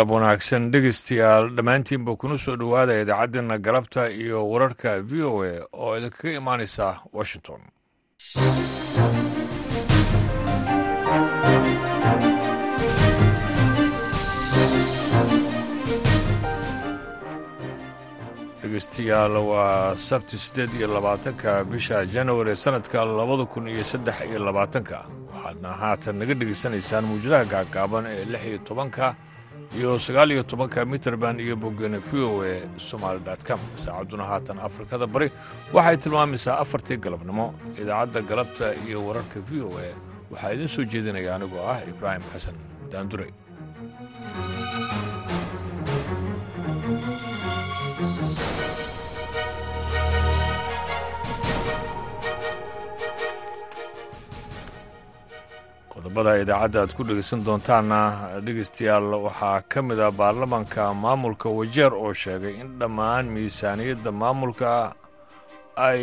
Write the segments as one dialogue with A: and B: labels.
A: galab wanaagsan dhegeystayaal dhammaantiinba kuna soo dhowaada idaacaddeenna galabta iyo wararka v o a oo idinkaga imaanaysa washington. Dhegeystayaal waa sabti siddeed iyo labaatanka bisha januari sannadka labada kun iyo saddex iyo labaatanka. Waxaadna haatan naga dhegaysanaysaan mawjadaha gaagaaban ee lix iyo tobanka iyo sagaal iyo tobanka mitrband iyo boggene v o e somaali com. Saacadduna haatan afrikada bari waxay tilmaamaysaa afartii galabnimo. Idaacadda galabta iyo wararka v o e waxaa idiin soo jeedinaya anigoo ah ibraahim xasan daandure qodobada idaacadda aad ku dhegaysan doontaanna dhegaystayaal waxaa ka mid ah baarlamaanka maamulka wajeer oo sheegay in dhammaan miisaaniyadda maamulka ay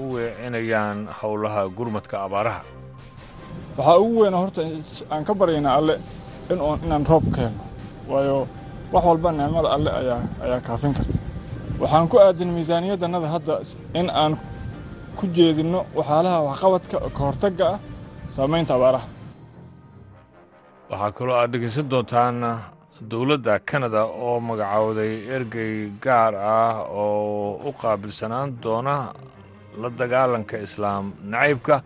A: u weecinayaan howlaha gurmadka abaaraha.
B: Waxaa ugu weyna horta aan ka baryaynaa alle inaan roob keenno waayo wax walba nicmada alle ayaa kaafin karta. Waxaan ku aadin miisaaniyaddannada hadda in aan ku jeedinno waxyaalaha waxqabadka ka hortagga ah saamaynta abaaraha.
A: Waxaa kaloo aad dhegaysan doontaan dowladda kanada oo magacowday ergey gaar ah oo u qaabilsanaan doona la dagaalanka islaam nacaybka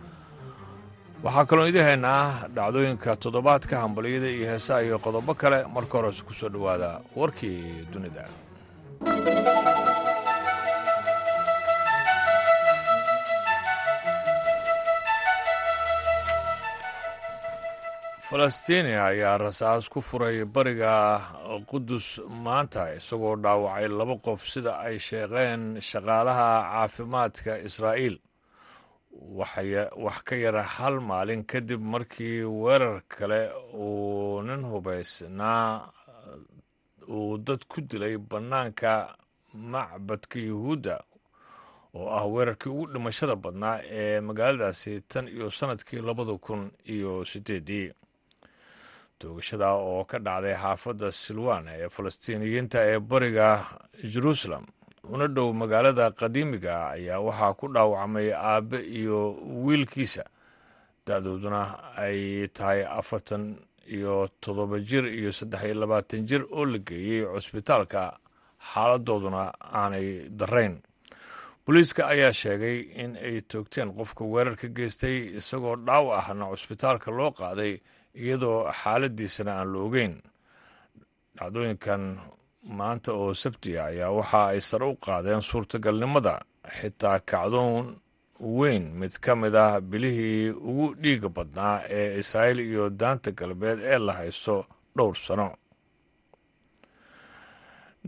A: waxaa kaloo idin haynaa dhacdooyinka toddobaadka hambaliyada iyo heesaha iyo qodobo kale. Marka hores ku soo dhowaada warkii dunida falastiiniya ayaa rasaas ku furay bariga qudus maanta isagoo dhaawacay laba qof sida ay sheeqeen shaqaalaha caafimaadka israa'iil. Wax ka yara hal maalin kadib markii weerar kale uu nin hubaysnaa uu dad ku dilay bannaanka macbadka yuhuudda oo ah weerarkii ugu dhimashada badnaa ee magaaladaasi tan iyo sannadkii labada kun iyo siddeeddii toogashada oo ka dhacday xaafadda silwan ee falastiiniyiinta ee bariga jeruusalem una dhow magaalada qadiimiga ayaa waxaa ku dhaawacmay aabbe iyo wiilkiisa da-dooduna ay tahay afartan iyo toddoba jir iyo saddex iyo labaatan jir oo la geeyey cusbitaalka xaaladooduna aanay darayn booliiska ayaa sheegay in ay toogteen qofka weerar ka geystay isagoo dhaaw ahna cusbitaalka loo qaaday iyadoo xaaladiisana aan la ogeyn. Dhacdooyinkan maanta oo sabtiga ayaa waxa ay sare u qaadeen suurtagalnimada xitaa kacdoon weyn. Mid ka mid ah bilihii ugu dhiiga badnaa ee israa'iil iyo daanta galbeed ee la haysto dhowr sano.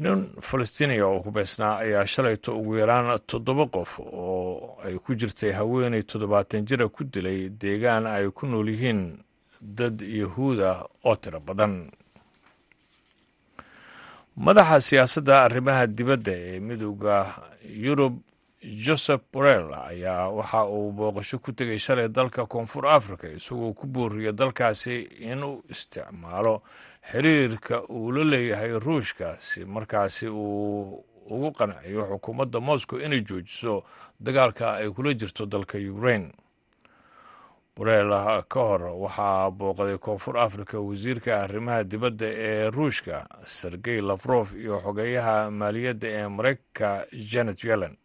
A: Nin falastiiniya oo hubaysnaa ayaa shalayto ugu yaraan toddoba qof oo ay ku jirtay haweenay toddobaatan jira ku dilay deegaan ay ku nool yihiin dad yahuuda oo tiro badan. Madaxa siyaasadda arrimaha dibadda ee midooda yurub joseph borrell ayaa waxa uu booqasho ku tegay shalay dalka koonfur africa isagoo ku booriya dalkaasi inuu isticmaalo xiriirka uu la leeyahay ruushka si markaasi uu ugu qanciyo xukuumadda moscow inay joojiso dagaalka ay kula jirto dalka ukraine borel ka hor waxaa booqday koonfur africa wasiirka arrimaha dibadda ee ruushka sergey lafrof iyo xogeeyaha maaliyadda ee mareykanka janet yellen.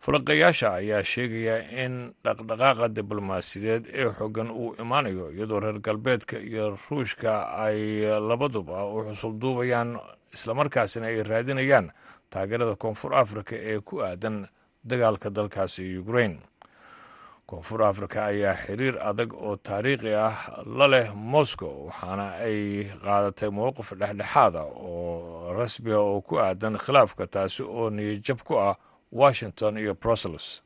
A: Falaqayaasha ayaa sheegaya in dhaqdhaqaaqa diblomaasiyadeed ee xoogan uu imaanayo iyadoo reer galbeedka iyo ruushka ay labaduba u xusulduubayaan islamarkaasina ay raadinayaan taageerada koonfur africa ee ku aadan dagaalka dalkaasi ukraine koonfur africa ayaa xiriir adag oo taariikhi ah la leh moscow waxaana ay qaadatay mowqif dhexdhexaada oo rasmiga oo ku aadan khilaafka taasi oo niyajab ku ah washington iyo brussels.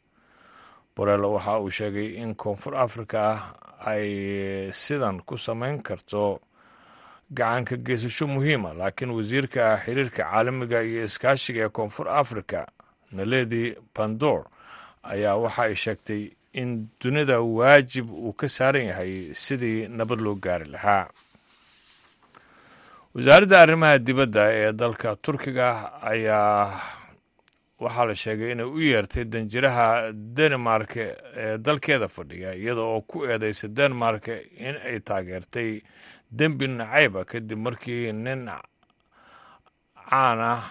A: Borel waxa uu sheegay in koonfur africa ay sidan ku samayn karto gacanka geysasho muhiima laakiin wasiirka xiriirka caalamiga iyo iskaashiga ee koonfur africa naledi pandor ayaa waxa ay sheegtay in dunida waajib uu ka saaran yahay sidii nabad loo gaari lahaa. Wasaaradda arrimaha dibadda ee dalka turkiga ayaa waxaa la sheegay inay u yeertay danjiraha denmark ee dalkeeda fadhiga iyada oo ku eedeysay denmark in ay taageertay dembi nacayba kadib markii nin caan ah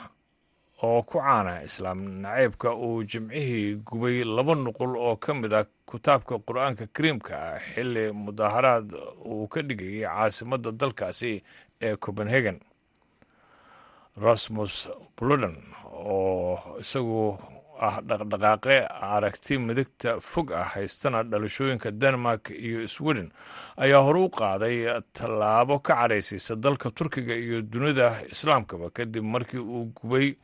A: oo ku caana islaam nacaybka uu jimcihii gubay laba nuqul oo ka mid ah kitaabka qur'aanka kariimka ah xilli mudaaharaad uu ka dhigayay caasimadda dalkaasi ee copenhagen. Rasmus bluden oo isagu ah dhaqdhaqaaqe aragti midigta fog ah haystana dhalashooyinka denmark iyo sweden ayaa hore u qaaday tallaabo ka cadhaysaysa dalka turkiga iyo dunida islaamkaba kadib markii uu gubay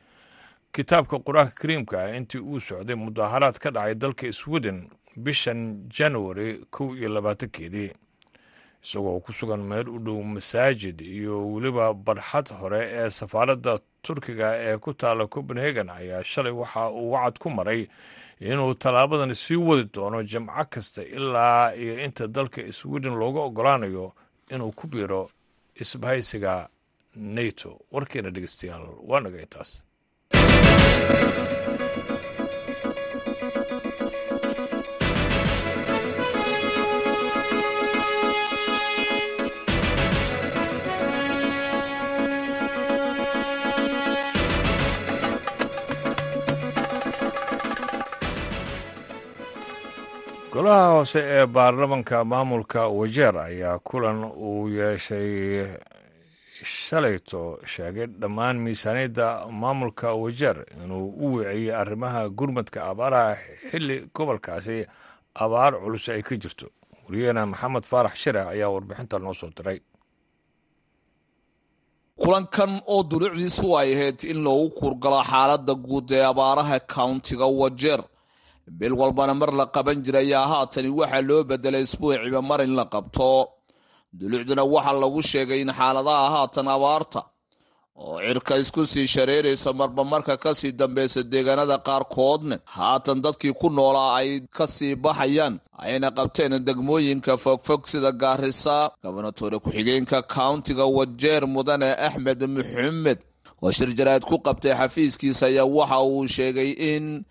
A: kitaabka qur'aanka kariimka ah intii uu socday mudaaharaad ka dhacay dalka sweden bishan january kow iyo labaatankeedii isagoo ku sugan meel u dhow masaajid iyo weliba barxad hore ee safaaradda turkiga ee ku taala copenhagen ayaa shalay waxa uu wacad ku maray inuu tallaabadan sii wadi doono jamco kasta ilaa iyo inta dalka sweden looga ogolaanayo inuu ku biiro isbahaysiga nato. Warkeena dhegeystayaal waa nagay taas golaha hoose ee baarlamanka maamulka wajeer ayaa kulan uu yeeshay shalayto sheegay dhammaan miisaaniyadda maamulka wajeer inuu u wiciyey arrimaha gurmadka abaaraha xilli gobolkaasi. Abaar culus ay ka jirto. Wariyaheena maxamed faarax shire ayaa warbixinta noo soo diray.
C: Kulankan oo dulucdiisu ay ahayd in loogu kuurgalo xaaladda guud ee abaaraha countiga wajeer. Bil walbana mar la qaban jiray ayaa haatani waxaa loo bedelay isbuuciba mar in la qabto dulucduna waxaa lagu sheegay in xaaladaha haatan abaarta oo cirka isku sii shareeraysa marba marka ka sii dambeysa deegaanada qaarkoodna haatan dadkii ku noolaa ay ka sii baxayaan ayna qabteen degmooyinka fogfog sida gaarisa gobonatore ku-xigeenka countiga wajeer mudane axmed maxamed oo shir jaraad ku qabtay xafiiskiisa ayaa waxa uu sheegay in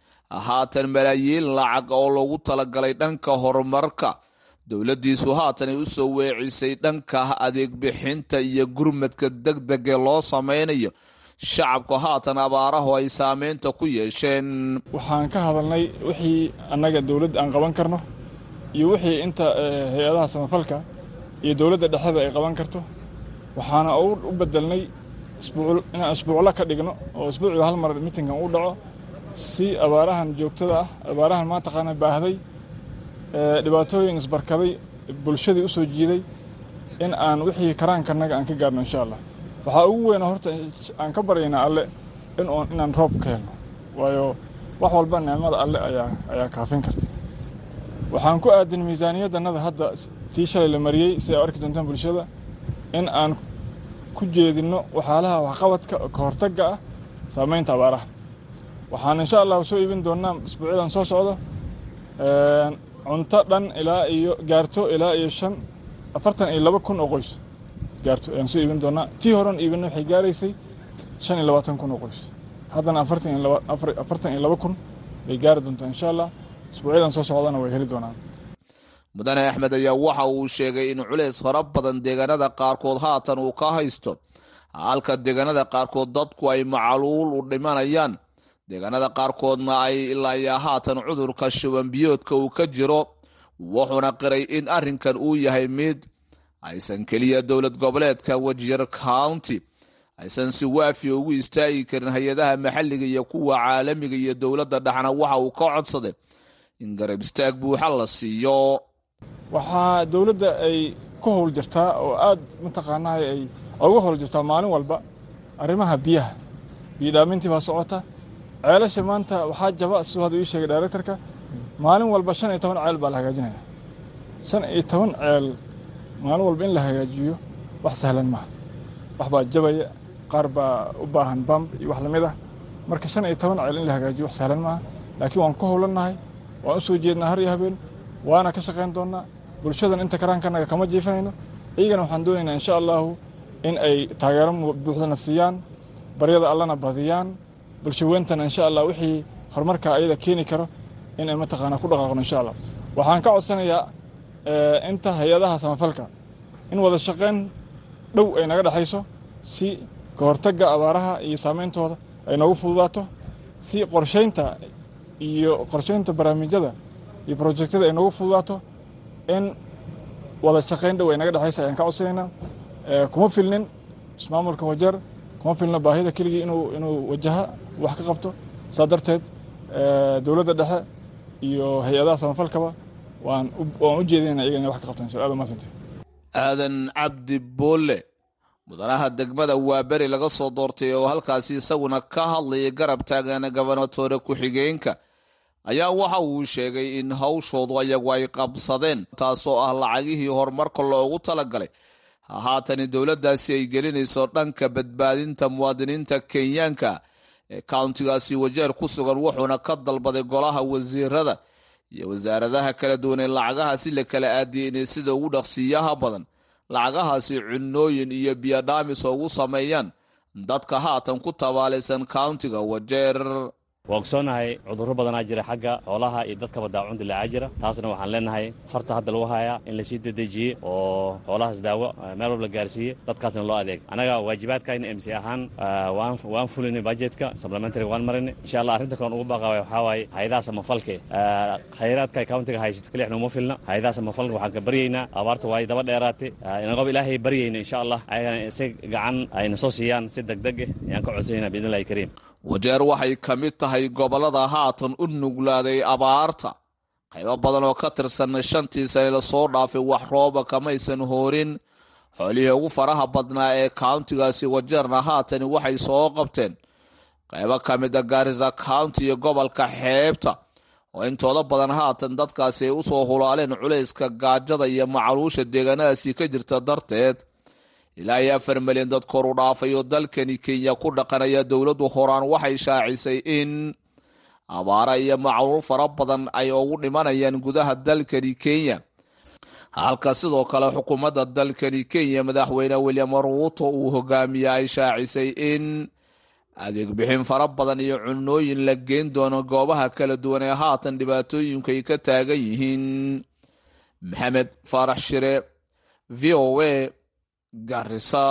C: haatan malaayiin lacag oo loogu talagalay dhanka horumarka dowladdiisu haatan ay u soo weecisay dhanka adeeg bixinta iyo gurmadka degdege loo sameynayo shacabka haatan abaarahu ay saameynta ku yeesheen.
B: Waxaan ka hadalnay wixii annaga dowladda aan qaban karno iyo wixii inta hay'adaha samafalka iyo dowladda dhexeda ay qaban karto. Waxaana u bedelnay inaan isbuucla ka dhigno oo isbuuciga hal mar mitinkan u dhaco si abaarahan joogtada ah abaarahan maantaqaana baahday dhibaatooyin isbarkaday bulshadii u soo jiiday in aan wixii karaankanaga aan ka gaarno insha allah waxaa ugu weyna horta aan ka baryaynaa alle inaan roob ka helno waayo wax walba nicmada alle ayaa kaafin karta. Waxaan ku aadin miisaaniyadanada hadda tii shalay la mariyey si ay arki doontaan bulshada in aan ku jeedinno waxyaalaha waxqabadka ka hortagga ah saamaynta abaaraha. Waxaan insha allah soo iibin doonaa isbuucyadan soo socdo cunto dhan ilaa iyo gaarto ilaa iyo shan afartan iyo laba kun oo qoys. Gaarto ayaan soo iibin doonaa. Tii horan iibina waxay gaaraysay shan iyo labaatan kun oo qoys. Haddana afartan iyo laba kun bay gaari doontaa insha allah. Isbuucyadan soo socdana way heli doonaan.
C: Mudane axmed ayaa waxa uu sheegay in culeys fara badan deegaanada qaarkood haatan uu ka haysto. Halka deegaanada qaarkood dadku ay macaluul u dhimanayaan deegaanada qaarkoodna ay ilaayaa haatan cudurka shubanbiyoodka uu ka jiro wuxuuna qiray in arrinkan uu yahay mid aysan keliya dowlad goboleedka wajeer county aysan si waafiya ugu istaagi karin hay'adaha maxalliga iyo kuwa caalamiga iyo dowladda dhexna. Waxa uu ka codsaday in garab istaag buuxa la siiyo.
B: Waxaa dowladda ay ku howl jirtaa oo aad mataqaanaa ay uga howl jirtaa maalin walba arrimaha biyaha biyodhaamintii baa socota ceelasha maanta waxaa jaba suu hadda ii sheegay directorka. Maalin walba shan iyo toban ceel baa la hagaajinaya shan iyo toban ceel maalin walba in la hagaajiyo wax sahlan maaha. Wax baa jabaya qaar baa u baahan bamb iyo wax la mid ah. Marka shan iyo toban ceel in la hagaajiyo wax sahlan maaha. Laakiin waan ku howlannahay waan u soo jeednaa har iyo habeen waana ka shaqayn doonnaa. Bulshadan inta karaankanaga kama jiifanayno. Iyagana waxaan doonaynaa insha allahu in ay taageero buuxdana siiyaan baryada allana badiyaan bulshaweyntana insha allah wixii horumarka ayada keeni karo in ay mataqaanaa ku dhaqaaqno insha allah waxaan ka codsanayaa inta hay'adaha samafalka in wada shaqayn dhow ay naga dhexayso si ka hortagga abaaraha iyo saameyntooda ay noogu fududaato si qorshaynta iyo qorshaynta barnaamijyada iyo projectada ay noogu fududaato in wada shaqayn dhow ay naga dhexaysa ayaan ka codsanaynaa. Kuma filnin ismaamulka wajeer kuma filno baahida keligii inuu inuu wajaha wax ka qabto. Saa darteed dowladda dhexe iyo hay'adaha samafalkaba waan u jeedinayna iyaga inay wax ka qabtaan. Aad umahadsantay
C: aadan cabdi boolle mudanaha degmada waaberi laga soo doortay oo halkaasi isaguna ka hadlayay garab taagana gobernatoore ku-xigeenka ayaa waxa uu sheegay in hawshoodu ayagu ay qabsadeen taasoo ah lacagihii horumarka loogu talagalay. Haatani dowladdaasi ay gelinayso dhanka badbaadinta muwaadiniinta kenyaanka ee kauntigaasi wajeer ku sugan wuxuuna ka dalbaday golaha wasiirada iyo wasaaradaha kala duwan ee lacagahaasi la kala aadiyay inay sida ugu dhaqsiiyaha badan. Lacagahaasi cunooyin iyo biyodhaamis oo ugu sameeyaan dadka haatan ku tabaalaysan kauntiga wajeer
D: waa ogsoonahay cudurro badanaa jira xagga xoolaha iyo dadkaba daacun dilaacaa jira. Taasna waxaan leenahay farta hadda lagu hayaa in la sii dedejiye oo xoolahaas daawo meel walba gaarsiiye dadkaasna loo adeeg. Annaga waajibaadkayna m c ahaan waan fulinay budgetka supplementary waan marinay insha allah arrinta kaleon ugu baaqaaway waxaa waaye hay'adaha samafalke khayraadka kauntiga haysato kalixna uma filna. Hay'adaha samafalka waxaan ka baryaynaa. Abaarta waayo daba dheeraatay. Inagob ilaahay baryayna insha allah ayagana si gacan ayna soo siiyaan si degdeg eh ayaan ka codsanayna biidn illahi kariim
C: wajeer waxay ka mid tahay gobollada haatan u nuglaaday abaarta. Qaybo badan oo ka tirsan shantii sane la soo dhaafay wax rooba kamaysan hoorin. Xoolihii ugu faraha badnaa ee kauntigaasi wajeerna haatani waxay soo qabteen. Qaybo ka mid a gaarisa county iyo gobolka xeebta oo intooda badan haatan dadkaasi ay u soo hulaaleen culayska gaajada iyo macaluusha deegaanadaasi ka jirta darteed ilaa iyo afar milyan dad kor u oo dalkani kenya ku dhaqanaya dowladdu horaan waxay shaacisay in abaara iyo macluul fara badan ay ugu dhimanayaan gudaha dalkani kenya. Halka sidoo kale xukuumadda dalkani kenya madaxweyne william ruuto uu hogaamiye ay shaacisay in adeeg bixin fara badan iyo cunooyin la geen doono goobaha kala duwan ee haatan dhibaatooyinku ay ka taagan yihiin. Maxamed faarax shire v o a garisa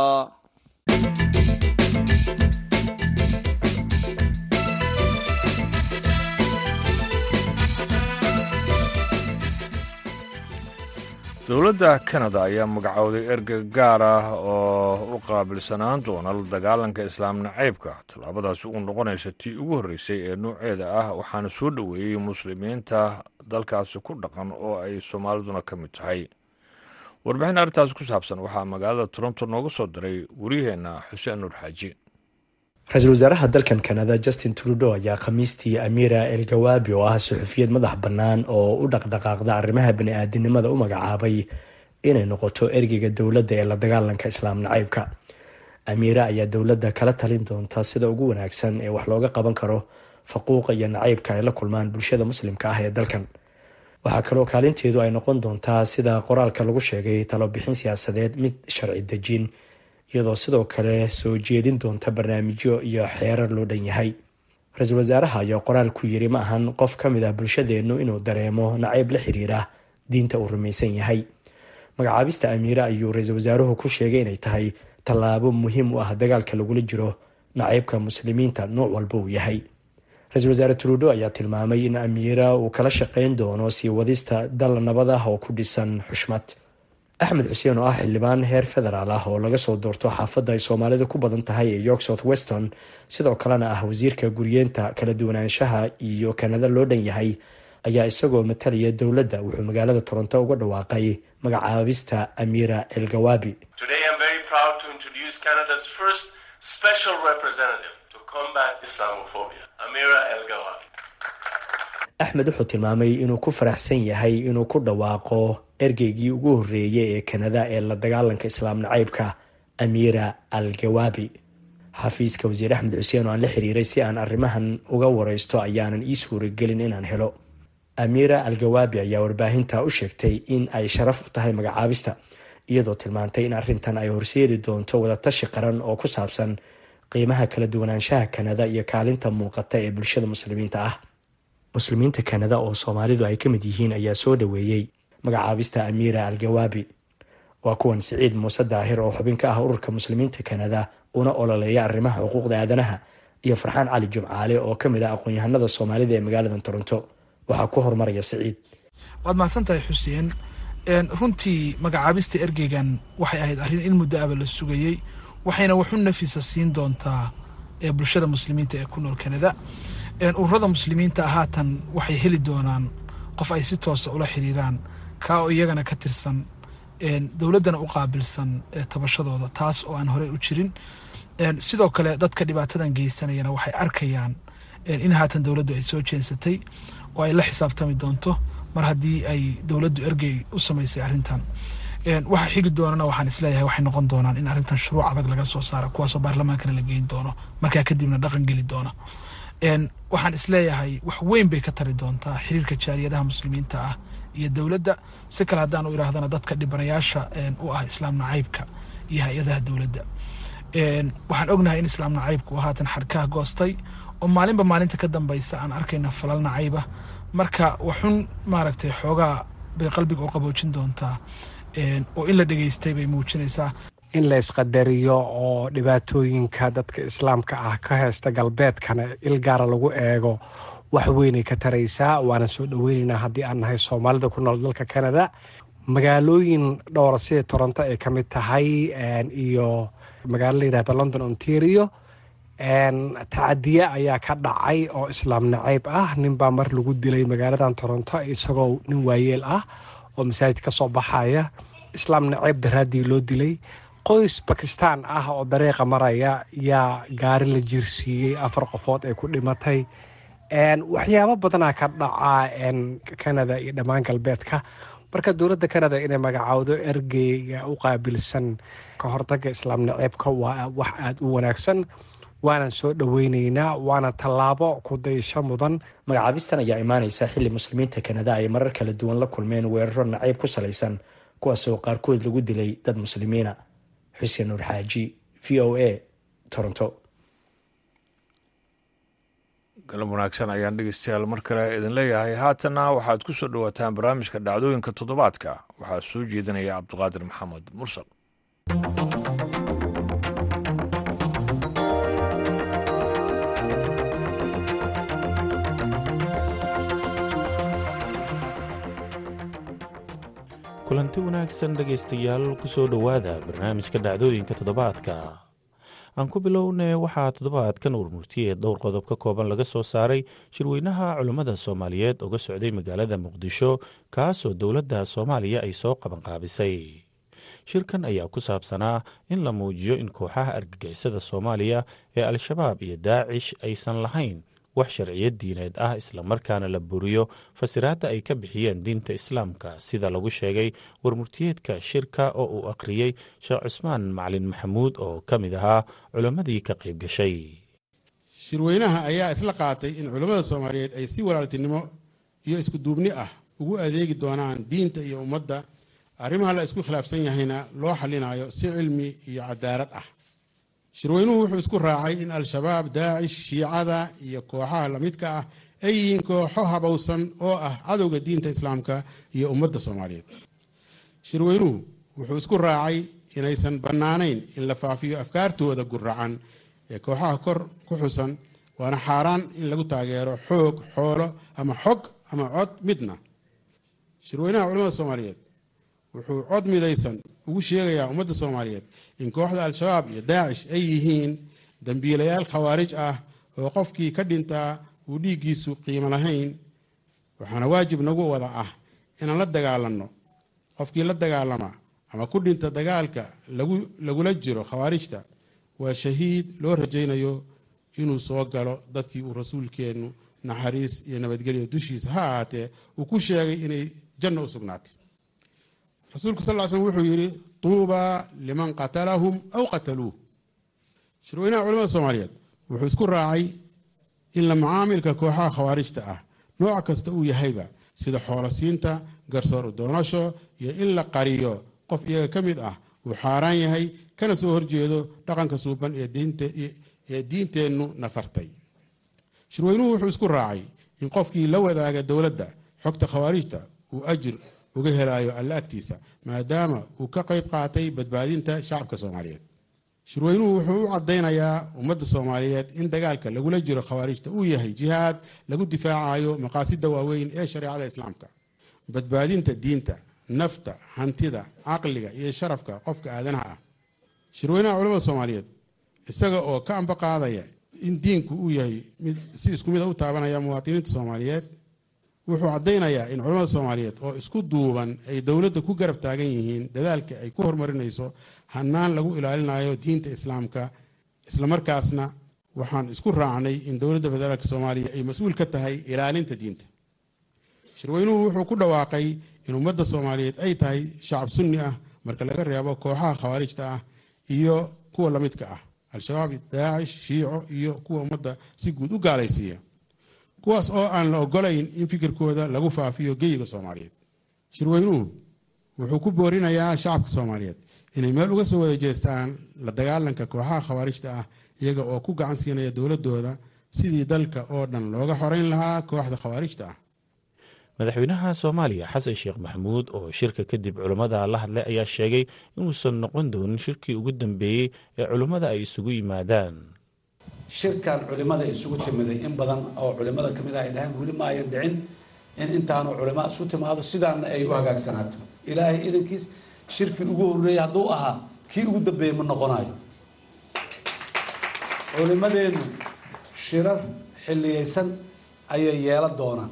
A: dowladda kanada ayaa magacowday erga gaar ah oo u qaabilsanaan doona la dagaalanka islaam nacaybka tallaabadaasi uu noqonaysa tii ugu horreysay ee nuuceeda ah waxaana soo dhoweeyey muslimiinta dalkaasi ku dhaqan oo ay soomaaliduna ka mid tahay warbixin arrintaas ku saabsan waxaa magaalada toronto nooga soo diray wariyaheenna xuseen nuur xaaji.
E: Ra'iisul wasaaraha dalkan kanada justin trudeau ayaa khamiistii amira el gawaabi oo ah suxufiyad madax bannaan oo u dhaqdhaqaaqda arrimaha bani-aadinimada u magacaabay inay noqoto ergeyga dowladda ee la dagaalanka islaam nacaybka. Amiira ayaa dowladda kala talin doonta sida ugu wanaagsan ee wax looga qaban karo faquuqa iyo nacaybka ay la kulmaan bulshada muslimka ah ee dalkan waxaa kaloo kaalinteedu ay noqon doontaa sida qoraalka lagu sheegay talobixin siyaasadeed mid sharci dejin iyadoo sidoo kale soo jeedin doonta barnaamijyo iyo xeerar loo dhan yahay. Ra'iisul wasaaraha ayaa qoraal ku yiri ma ahan qof ka mid ah bulshadeennu inuu dareemo nacayb la xiriira diinta uu rumaysan yahay. Magacaabista amiire ayuu ra'iisul wasaaruhu ku sheegay inay tahay tallaabo muhiim u ah dagaalka lagula jiro nacaybka muslimiinta nooc walba uu yahay ra'iisul wasaare trudo ayaa tilmaamay in amiira uu kala shaqeyn doono sii wadista dal nabad ah oo ku dhisan xushmad. Axmed xuseen oo ah xildhibaan heer federaal ah oo laga soo doorto xaafadda ay soomaalida ku badan tahay ee york south weston sidoo kalena ah wasiirka guryeenta kala duwanaanshaha iyo kanada loo dhan yahay ayaa isagoo matalaya dowladda wuxuu magaalada toronto uga dhawaaqay magacaabista axmed wuxuu tilmaamay inuu ku faraxsan yahay inuu ku dhawaaqo ergeygii ugu horreeyay ee kanada ee la dagaalanka islaam nacaybka amira al gawabi xafiiska wasiir axmed xuseen oo aan la xiriiray si aan arrimahan uga wareysto ayaanan ii suuragelin inaan helo. Amira al gawabi ayaa warbaahinta u sheegtay in ay sharaf u tahay magacaabista iyadoo tilmaantay in arrintan ay horseedi doonto wadatashi qaran oo ku saabsan qiimaha kala duwanaanshaha kanada iyo kaalinta muuqata ee bulshada muslimiinta ah. Muslimiinta kanada oo soomaalidu ay ka mid yihiin ayaa soo dhoweeyey magacaabista amiira al-gawaabi waa kuwan siciid muuse daahir oo xubin ka ah ururka muslimiinta kanada una ololeeya arrimaha xuquuqda aadanaha iyo farxaan cali jumcaale oo ka mid ah aqoon-yahanada soomaalida ee magaalada toronto. Waxaa ku horumaraya siciid.
F: Waad mahadsantahay xuseen. Runtii magacaabista ergeygan waxay ahayd arrin in muddo aba la sugayey waxayna waxu nafisa siin doontaa bulshada muslimiinta ee ku nool kanada ururada muslimiinta haatan waxay heli doonaan qof ay si toosa ula xiriiraan kaa oo iyagana ka tirsan dowladdana u qaabilsan tabashadooda taas oo aan horey u jirin. Sidoo kale dadka dhibaatadan geysanayana waxay arkayaan in haatan dowladdu ay soo jeensatay oo ay la xisaabtami doonto mar haddii ay dowladdu ergey u samaysay arrintan waxa xigi doonana waxaan is leeyahay waxay noqon doonaan in arrintan shuruuc adag laga soo saaro kuwaasoo baarlamaankana la geyn doono. Markaa kadibna dhaqan geli doona. Waxaan is leeyahay wax weyn bay ka tari doontaa xiriirka jaariyadaha muslimiinta ah iyo dowladda. Si kale haddaan u idhaahdana dadka dhibanayaasha u ah islaam nacaybka iyo hay'adaha dowladda. Waxaan ognahay in islaam nacaybka uu haatan xadhkaha goostay. Oo maalinba maalinta ka dambaysa aan arkayna falal nacayba. Marka waxun maaragtay xoogaa bay qalbiga u qaboojin doontaa oo in la dhegeystay bay muujinaysaa.
G: In la isqadariyo oo dhibaatooyinka dadka islaamka ah ka haysta galbeedkana il gaara lagu eego wax weynay ka taraysaa waana soo dhoweyneynaa haddii aan nahay soomaalida ku nool dalka canada. Magaalooyin dhowra sida toronto ay ka mid tahay iyo magaalo la yidhahda london ontario tacadiye ayaa ka dhacay oo islaam nacayb ah. Ninbaa mar lagu dilay magaaladan toronto isagoo nin waayeel ah oo masaajid ka soo baxaya islaam nacayb daraaddii loo dilay. Qoys bakistaan ah oo dariiqa maraya yaa gaari la jirsiiyey afar qofood ay ku dhimatay. Waxyaabo badanaa ka dhaca canada iyo dhammaan galbeedka. Marka dowladda canada inay magacaawdo ergeyga u qaabilsan ka hortaga islaam naceebka waa wax aada u wanaagsan. Waanan soo dhoweyneynaa waana tallaabo ku daysho mudan.
E: Magacaabistan ayaa imaaneysa xilli muslimiinta kanada ay marar kala duwan la kulmeen weeraro nacayb ku salaysan kuwaasoo qaarkood lagu dilay dad muslimiina. Xuseen nuur xaaji v o a toronto.
A: Galab wanaagsan ayaan dhegeystayaal mar kale idin leeyahay. Haatanna waxaad ku soo dhowaataan barnaamijka dhacdooyinka toddobaadka. Waxaa soo jeedinaya cabdiqaadir maxamed mursal
H: kulanti wanaagsan dhegaystayaal ku soo dhowaada barnaamijka dhacdooyinka toddobaadka. Aan ku bilownay waxaa toddobaadkan urmurtiye dhowr qodob ka kooban laga soo saaray shirweynaha culummada soomaaliyeed uga socday magaalada muqdisho kaasoo dowladda soomaaliya ay soo qabanqaabisay shirkan ayaa ku saabsanaa in la muujiyo in kooxaha argagixisada soomaaliya ee al-shabaab iyo daacish aysan lahayn wax sharciyad diineed ah islamarkaana la buriyo fasiraadda ay ka bixiyeen diinta islaamka. Sida lagu sheegay warmurtiyeedka shirka oo uu akhriyey sheekh cusmaan macalin maxamuud oo ka mid ahaa culammadii ka qayb gashay.
I: Shirweynaha ayaa isla qaatay in culammada soomaaliyeed ay si walaaltinimo iyo isku duubni ah ugu adeegi doonaan diinta iyo ummadda. Arrimaha la isku khilaafsan yahayna loo xallinayo si cilmi iyo cadaalad ah shirweynuhu wuxuu isku raacay in al-shabaab daacish shiicada iyo kooxaha lamidka ah ay yihiin kooxo habowsan oo ah cadowga diinta islaamka iyo ummadda soomaaliyeed. Shirweynuhu wuxuu isku raacay inaysan bannaanayn in la faafiyo afkaartooda guracan ee kooxaha kor ku xusan waana xaaraan in lagu taageero xoog xoolo ama xog ama cod midna. Shirweynaha culamada soomaaliyeed wuxuu cod midaysan ugu sheegayaa ummadda soomaaliyeed in kooxda al-shabaab iyo daacish ay yihiin dambiilayaal khawaarij ah oo qofkii ka dhintaa uu dhiiggiisu qiimo lahayn. Waxaana waajib nagu wada ah inaan la dagaalanno qofkii la dagaalama ama ku dhinta dagaalka lagula jiro khawaarijta waa shahiid loo rajaynayo inuu soo galo dadkii uu rasuulkeennu naxariis iyo nabadgelyo dushiisa ha ahaatee uu ku sheegay inay janno u sugnaatay rasuulku sal l slm wuxuu yidhi tuubaa liman qatalahum aw qataluuh. Shirweynaha culamada soomaaliyeed wuxuu isku raacay in la macaamilka kooxaha khawaarijta ah nooc kasta uu yahayba sida xoolosiinta garsoor udoonasho iyo in la qariyo qof iyaga ka mid ah uu xaaraan yahay kana soo horjeedo dhaqanka suuban ee diinteennu nafartay. Shirweynuhu wuxuu isku raacay in qofkii la wadaaga dowladda xogta khawaarijta uu ajir uga helayo alla agtiisa maadaama uu ka qayb qaatay badbaadinta shacabka soomaaliyeed. Shirweynuhu wuxuu u caddaynayaa ummadda soomaaliyeed in dagaalka lagula jiro khawaarijta uu yahay jihaad lagu difaacayo maqaasida waaweyn ee shareecada islaamka. Badbaadinta diinta nafta hantida caqliga iyo sharafka qofka aadanaha ah. Shirweynaha culamada soomaaliyeed isaga oo ka amba qaadaya in diinku uu yahay mid si isku mid a u taabanaya muwaadiniinta soomaaliyeed wuxuu caddaynayaa in culamada soomaaliyeed oo isku duuban ay dowladda ku garab taagan yihiin dadaalka ay ku horumarinayso hanaan lagu ilaalinayo diinta islaamka. Islamarkaasna waxaan isku raacnay in dowladda federaalk soomaaliya ay mas'uul ka tahay ilaalinta diinta. Shirweynuhu wuxuu ku dhawaaqay in ummadda soomaaliyeed ay tahay shacab sunni ah marka laga reebo kooxaha khawaarijta ah iyo kuwa lamidka ah al-shabaab daacish shiico iyo kuwa ummadda si guud u gaalaysiiya kuwaas oo aan la ogolayn in fikirkooda lagu faafiyo geyiga soomaaliyeed. Shirweynuhu wuxuu ku boorinayaa shacabka soomaaliyeed inay meel uga soo wada jeestaan la dagaalanka kooxaha khawaarijta ah iyaga oo ku gacan siinaya dowladooda sidii dalka oo dhan looga xoreyn lahaa kooxda khawaarijta ah.
H: Madaxweynaha soomaaliya xasan sheekh maxamuud oo shirka kadib culummada la hadlay ayaa sheegay inuusan noqon doonin shirkii ugu dambeeyey ee culummada ay isugu yimaadaan
J: shirkan culimada isugu timiday in badan oo culimada ka mid ah ay dhahaan weli ma ayan dhicin in intaanu culima isu timaado sidaana ay u hagaagsanaato. Ilaahay idankiis shirkii ugu horreeyey hadduu ahaa kii ugu dambeeyey ma noqonayo culimadeenu shirar xilliyeysan ayay yeelan doonaan.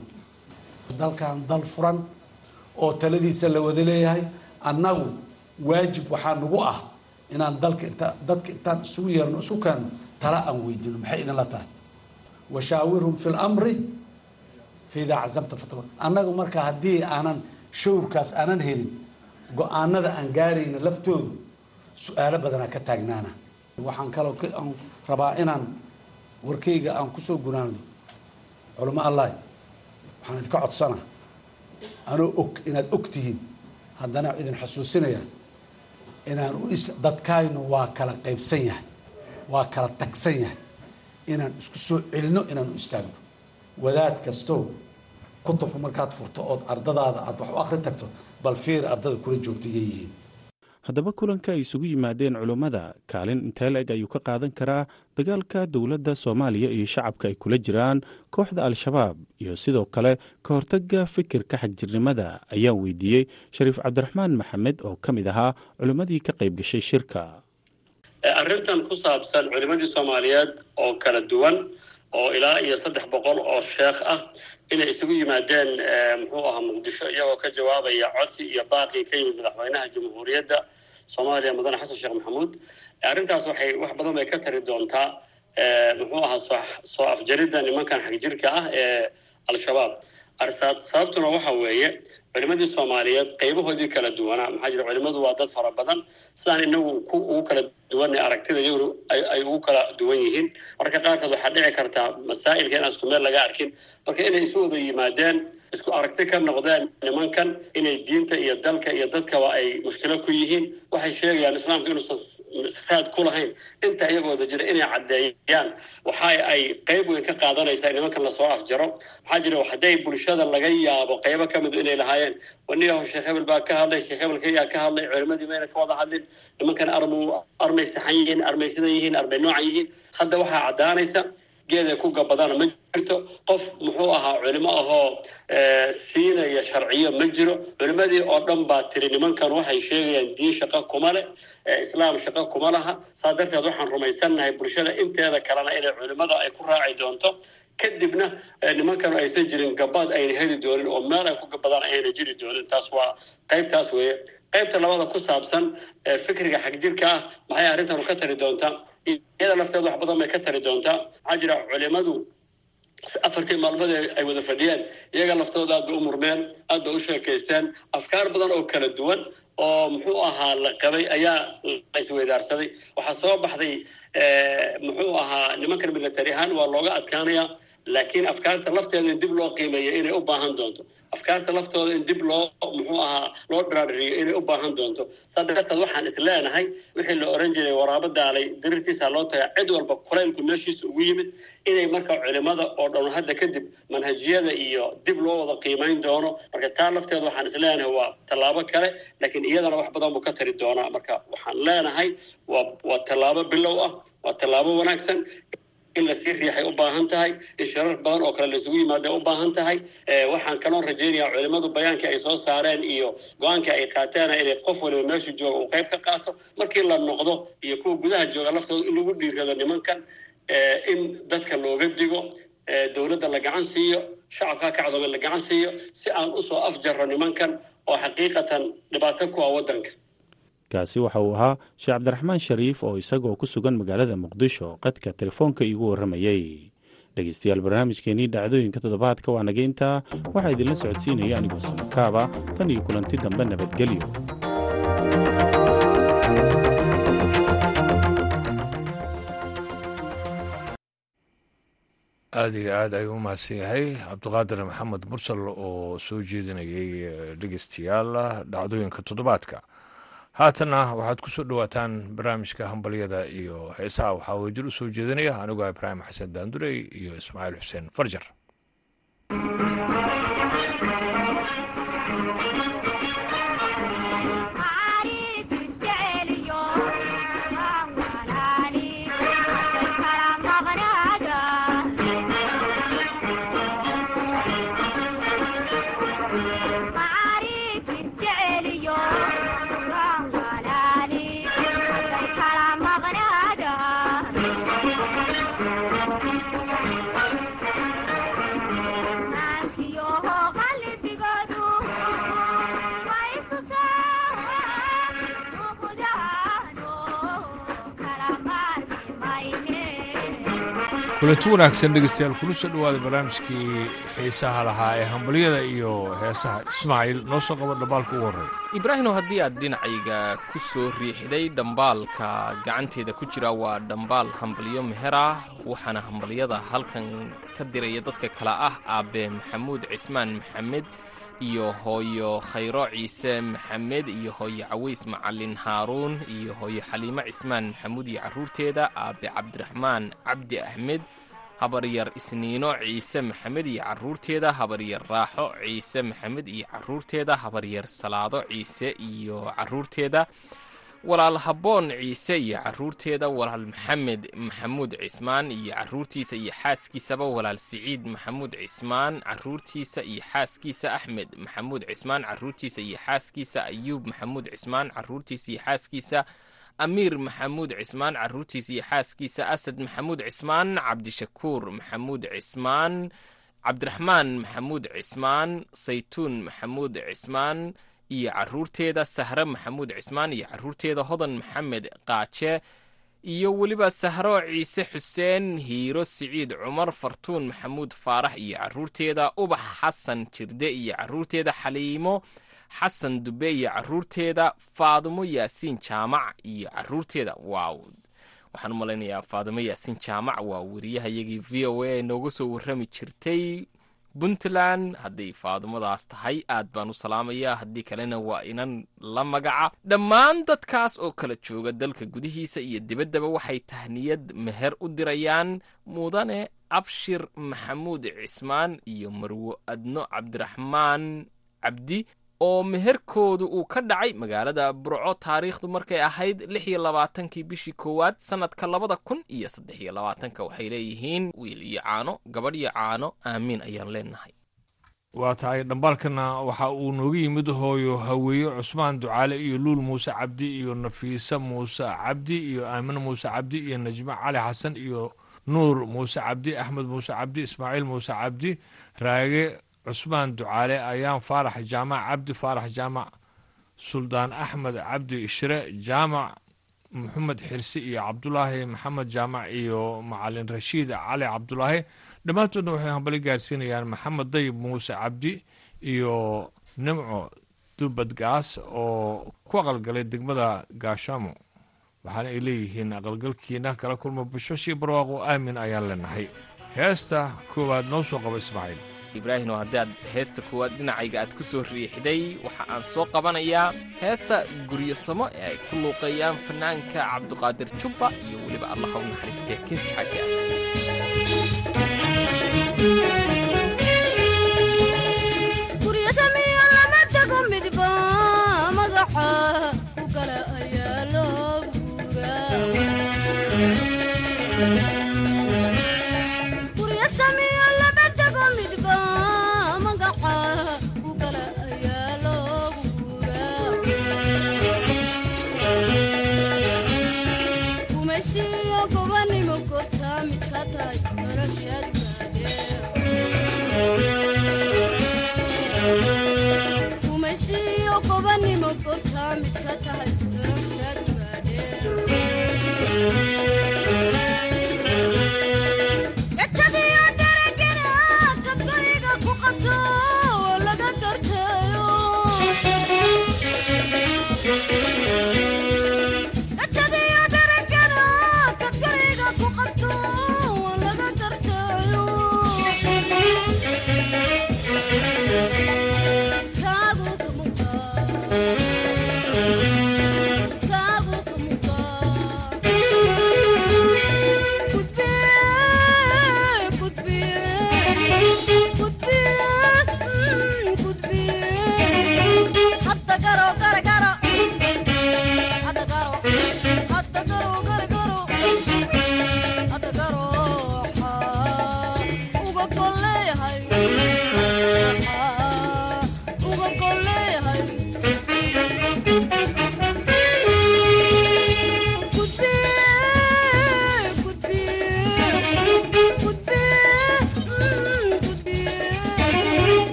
J: Dalkan dal furan oo taladiisa la wada leeyahay annagu waajib waxaa nagu ah inaan dalka inta dadka intaan isugu yeerno isu keenno tala aan weydiino maxay idinla tahay? Washaawirhum fi lamri fa idaa cazamta fatwa. Annagu marka haddii aanan shawrkaas aanan helin go'aanada aan gaarayna laftoodu su'aalo badanaa ka taagnaana. Waxaan kaloo aan rabaa inaan warkayga aan ku soo gunaano culamo allah waxaan idinka codsanaa. Anoo og inaad og tihiin. Haddana idin xusuusinaya inaan u dadkaynu waa kala qaybsan yahay waa kala tagsan yahay inaan isku soo celino inaan u istaagno wadaad kastow kutubka markaad furto ood ardadaada aad wax u akhri tagto bal fiir ardada kula joogta yihiin.
H: Haddaba kulanka ay isugu yimaadeen culummada kaalin intee la-eg ayuu ka qaadan karaa dagaalka dowladda soomaaliya iyo shacabka ay kula jiraan kooxda al-shabaab iyo sidoo kale ka hortaga fikirka xagjirnimada ayaan weydiiyey shariif cabdiraxmaan maxamed oo ka mid ahaa culimmadii ka qayb gashay shirka
K: arrintan ku saabsan culimmadii soomaaliyeed oo kala duwan oo ilaa iyo saddex boqol oo sheekh ah inay isugu yimaadeen muxuu ahaa muqdisho iyagoo ka jawaabaya codsi iyo baaqii ka yimid madaxweynaha jamhuuriyadda soomaaliya mudane xasan sheekh maxamuud. Arrintaas waxay wax badan bay ka tari doontaa muxuu ahaa soo afjaridda nimankan xagjirka ah ee al-shabaab. Sababtuna waxa weeye culimadii soomaaliyeed qaybahoodii kala duwanaa. Maxaa jira culimadu waa dad fara badan. Sidaan inagu ugu kala duwanay aragtida iyaguna ay ugu kala duwan yihiin. Marka qaarkood waxaa dhici kartaa masaa'ilka inaan isku meel laga arkin. Marka inay isu wada yimaadeen isku aragti ka noqdeen nimankan inay diinta iyo dalka iyo dadkaba ay mushkilo ku yihiin. Waxay sheegayaan islaamka inuusan raad ku lahayn. Inta iyagooda jira inay caddeeyaan. Waxa ay qayb weyn ka qaadanaysaa nimankan la soo afjaro. Maxaa jira hadday bulshada laga yaabo qaybo ka midu inay lahaayeen. Waniyaho sheekh hebel baa ka hadlay sheekh hebelka yaa ka hadlay culimadii mayna ka wada hadlin. Nimankan armu armay saxan yihiin armay sidan yihiin armay noocan yihiin. Hadda waxaa caddaanaysa geeday ku jirto qof muxuu ahaa culimo ahoo siinaya sharciyo ma jiro. Culimadii oo dhan baa tiri nimankan waxay sheegayaan diin shaqo kuma leh islaam shaqo kuma laha. Saa darteed waxaan rumaysannahay bulshada inteeda kalena inay culimada ay ku raaci doonto. Kadibna nimankanu aysan jirin gabaad ayna heli doonin oo meel ay ku gabadaan ayna jiri doonin. Taas waa qaybtaas weeye. Qaybta labada ku saabsan fikriga xagjirka ah maxay arrintanu ka tari doontaa? Iyada lafteeda wax badan bay ka tari doontaa? Maxaa jira culimadu afartii maalmood ay wada fadhiyeen iyaga laftooda aad bay u murmeen aad bay u sheekaysteen afkaar badan oo kala duwan oo muxuu ahaa la qabay ayaa laisweydaarsaday waxaa soo baxday muxuu ahaa nimankan military ahaan waa looga adkaanaya laakiin afkaarta lafteeda in dib loo qiimeeyo inay u baahan doonto. Afkaarta laftooda in dib loo muxuu ahaa loo dhiraadhiriyo inay u baahan doonto. Saa darteed waxaan is leenahay wixii la oran jiray waraabo daalay dirirtiisa loo tagaa cid walba kulaylku meeshiisa ugu yimid inay marka culimada oo dhan hadda kadib manhajiyada iyo dib loo wada qiimayn doono. Marka taa lafteeda waxaan is leenahay waa tallaabo kale laakiin iyadana wax badan buu ka tari doonaa. Marka waxaan leenahay waa waa tallaabo bilow ah waa tallaabo wanaagsan in la sii riixay u baahan tahay in shirar badan oo kale laisugu yimaada u baahan tahay. Waxaan kaloo rajaynayaa culimmadu bayaankii ay soo saareen iyo go'aankii ay qaateena inay qof waliba meeshu jooga uu qayb ka qaato. Markii la noqdo iyo kuwa gudaha jooga laftooda in lagu dhiirado nimankan in dadka looga digo dowladda la gacan siiyo shacabka kacdoome la gacan siiyo si aan u soo afjarro nimankan oo xaqiiqatan dhibaato ku ah waddanka
H: kaasi waxa uu ahaa sheekh cabdiraxmaan shariif oo isagoo ku sugan magaalada muqdisho. Qadka telefoonka iigu warramayey dhegeystayaal barnaamijkeenii dhacdooyinka toddobaadka waa naga intaa waxaa idinla socodsiinaya anigoo samakaaba tan iyo kulanti dambe nabadgelyo.
A: Aada iyo aad ayuu u mahadsan yahay. Cabdiqaadir maxamed mursal oo soo jeedinayay dhegeystayaal dhacdooyinka toddobaadka haatanna waxaad ku soo dhowaataan barnaamijka hambalyada iyo heesaha. Waxaa wajir u soo jeedinaya. Anigoo ibraahim xasan daandurey iyo ismaaciil xuseen farjar kulanti wanaagsan dhegeystayaal kula soo dhowaada barnaamijkii xiisaha lahaa ee hambalyada iyo heesaha ismaaciil noo soo qabo dhambaalka ugu horrey
L: ibraahimo haddii aad dhinacayga ku soo riixday dhambaalka gacanteeda ku jira waa dhambaal hambalyo meher ah waxaana hambalyada halkan ka diraya dadka kale ah aabe maxamuud cismaan maxamed iyo hooyo khayro ciise maxamed iyo hooyo caways macalin haaruun iyo hooyo xaliimo cismaan maxamuud iyo carruurteeda aabe cabdiraxmaan cabdi axmed habaryar isniino ciise maxamed iyo carruurteeda habaryar raaxo ciise maxamed iyo carruurteeda habaryar salaado ciise iyo carruurteeda walaal habboon ciise iyo carruurteeda walaal maxamed maxamuud cismaan iyo carruurtiisa iyo xaaskiisaba walaal siciid maxamuud cismaan carruurtiisa iyo xaaskiisa axmed maxamuud cismaan carruurtiisa iyo xaaskiisa ayuub maxamuud cismaan carruurtiisa iyo xaaskiisa amiir maxamuud cismaan carruurtiisa iyo xaaskiisa asad maxamuud cismaan cabdishakuur maxamuud cismaan cabdiraxmaan maxamuud cismaan saytuun maxamuud cismaan iyo carruurteeda sahre maxamuud cismaan iyo carruurteeda hodan maxamed qaaje iyo weliba sahro ciise xuseen hiiro siciid cumar fartuun maxamuud faarax iyo carruurteeda ubax xasan jirde iyo carruurteeda xaliimo xasan dube iyo carruurteeda faadumo yaasiin jaamac iyo carruurteeda waaw waxaan u malaynayaa faadumo yaasiin jaamac waa wariyahayagii v o a nooga soo warrami jirtay puntland. Hadday faadumadaas tahay aad baan u salaamayaa. Haddii kalena waa inan la magaca. Dhammaan dadkaas oo kala jooga dalka gudihiisa iyo dibaddaba waxay tahniyad meher u dirayaan mudane abshir maxamuud cismaan iyo marwo adno cabdiraxmaan cabdi oo meherkoodu uu ka dhacay magaalada burco taariikhdu markay ahayd lix iyo labaatankii bishii koowaad sannadka labada kun iyo saddex iyo labaatanka waxay leeyihiin wiil iyo caano gabadh iyo caano aamiin ayaan leenahay.
A: Waa tahay dhambaalkana waxa uu nooga yimid hooyo haweeye cusmaan ducaale iyo luul muuse cabdi iyo nafiise muuse cabdi iyo aamine muuse cabdi iyo najme cali xasan iyo nuur muuse cabdi axmed muuse cabdi ismaaciil muuse cabdi raage cusmaan ducaale ayaan faarax jaamac cabdi faarax jaamac suldaan axmed cabdi shire jaamac maxamed xirsi iyo cabdulaahi maxamed jaamac iyo macalin rashiid cali cabdulaahi. Dhammaantoodna waxay hambali gaarsiinayaan maxamed dayib muuse cabdi iyo nimco dubadgaas oo ku aqalgalay degmada gaashaamo. Waxaana ay leeyihiin aqalgalkiina kala kulma bashashii barwaaqo aamin ayaan leenahay. Heesta koowaad noo soo qaba ismaaciil
M: ibraahim oo haddii aad heesta koowaad dhinacayga aad ku soo riixday waxa aan soo qabanayaa heesta guryosamo ee ay ku luuqeeyaan fanaanka cabduqaadir jubba iyo weliba allaha u naxariistee kinsi xaaji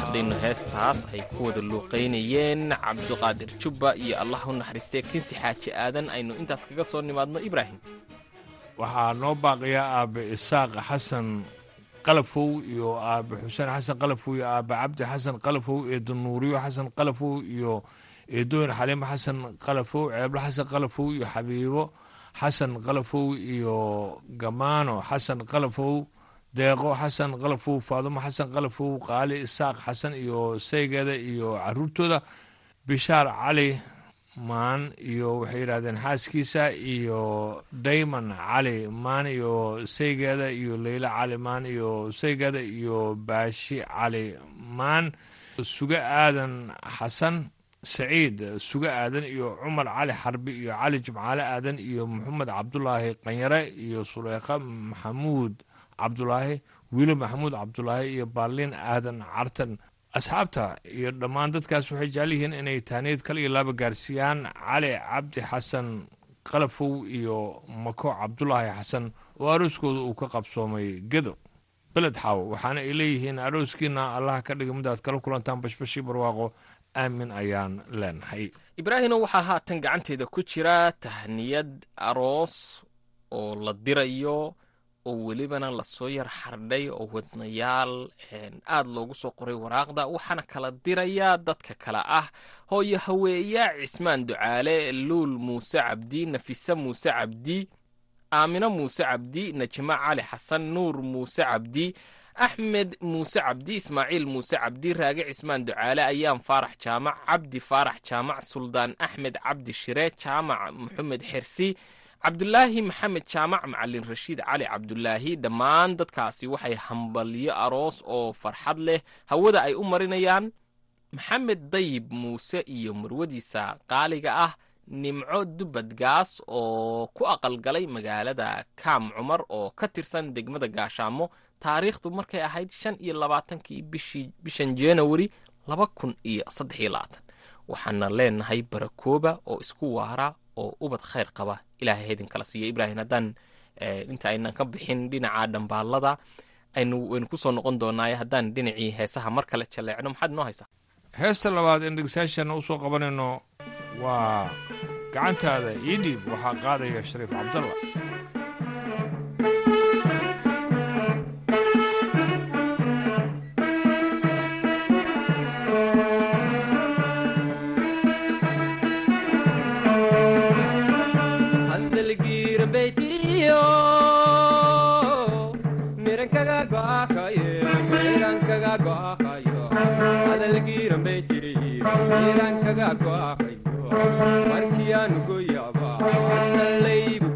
M: haddaynu heestaas ay ku wada luuqaynayeen cabduqaadir jubba iyo allah u naxariistee kinsi xaaji aadan aynu intaas kaga soo nimaadno ibraahim.
A: Waxaa noo baaqiya aabe isaaq xasan qalafow iyo aabe xuseen xasan qalafow iyo aabe cabdi xasan qalafow eedo nuuriyo xasan qalafow iyo eedooyin xaliimo xasan qalafow ceeblo xasan qalafow iyo xabiibo xasan qalafow iyo gamaano xasan qalafow deeqo xasan qalafow faadumo xasan qalafow qaali isaaq xasan iyo saygeeda iyo caruurtooda bishaar cali maan iyo waxay yidhahdeen xaaskiisa iyo daymon cali. Maan iyo saygeeda iyo leyla cali. Maan iyo saygeeda iyo baashi cali. Maan suge aadan xasan saciid suge aadan iyo cumar cali xarbi iyo cali jimcaale aadan iyo maxamed cabdulaahi qanyare iyo suleykha maxamuud cabdulaahi wiilo maxamuud cabdulaahi iyo baarliin aadan cartan asxaabta iyo dhammaan dadkaas waxay jecel yihiin inay taaniyad kal iyo laaba gaarsiiyaan cali cabdi xasan qalafow iyo mako cabdulaahi xasan oo arooskooda uu ka qabsoomay gedo. Beled xaawo waxaana ay leeyihiin arooskiina allaha ka dhiga midaad kala kulantaan bashbashii barwaaqo aamin ayaan leenahay.
L: Ibraahino waxaa haatan gacanteeda ku jira tahniyad aroos oo la dirayo oo welibana la soo yar xardhay oo wadnayaal aad loogu soo qoray waraaqda waxaana kala dirayaa dadka kale ah. Hooyo haweeya cismaan ducaale luul muuse cabdi nafise muuse cabdi aamino muuse cabdi najmo cali xasan nuur muuse cabdi axmed muuse cabdi ismaaciil muuse cabdi raage cismaan ducaale ayaan faarax jaamac cabdi faarax jaamac suldaan axmed cabdi shire jaamac maxamed xersi cabdulaahi maxamed jaamac macalin rashiid cali cabdulaahi dhammaan dadkaasi waxay hambalyo aroos oo farxad leh hawada ay u marinayaan. Maxamed dayib muuse iyo marwadiisa qaaliga ah nimco dubadgaas oo ku aqalgalay magaalada kaam cumar oo ka tirsan degmada gaashaamo. Taariikhdu markay ahayd shan iyo labaatankii bishan januari laba kun iyo saddex iyo labaatan. Waxaana leenahay barakooba oo isku waara oo ubad khayr qaba. Ilaahay haydin kala siiyo. Ibraahim haddaan inta aynan ka bixin dhinaca dhambaalada aynu waynu ku soo noqon doonaaye haddaan dhinacii heesaha mar kale jaleecno maxaad inoo haysaa?
A: Heesta labaad in dhegeystayaashana u soo qabanayno waa gacantaada ii dhiib. Waxaa qaadaya shariif cabdalla
N: markiyaanu goyaba analaygu guuraya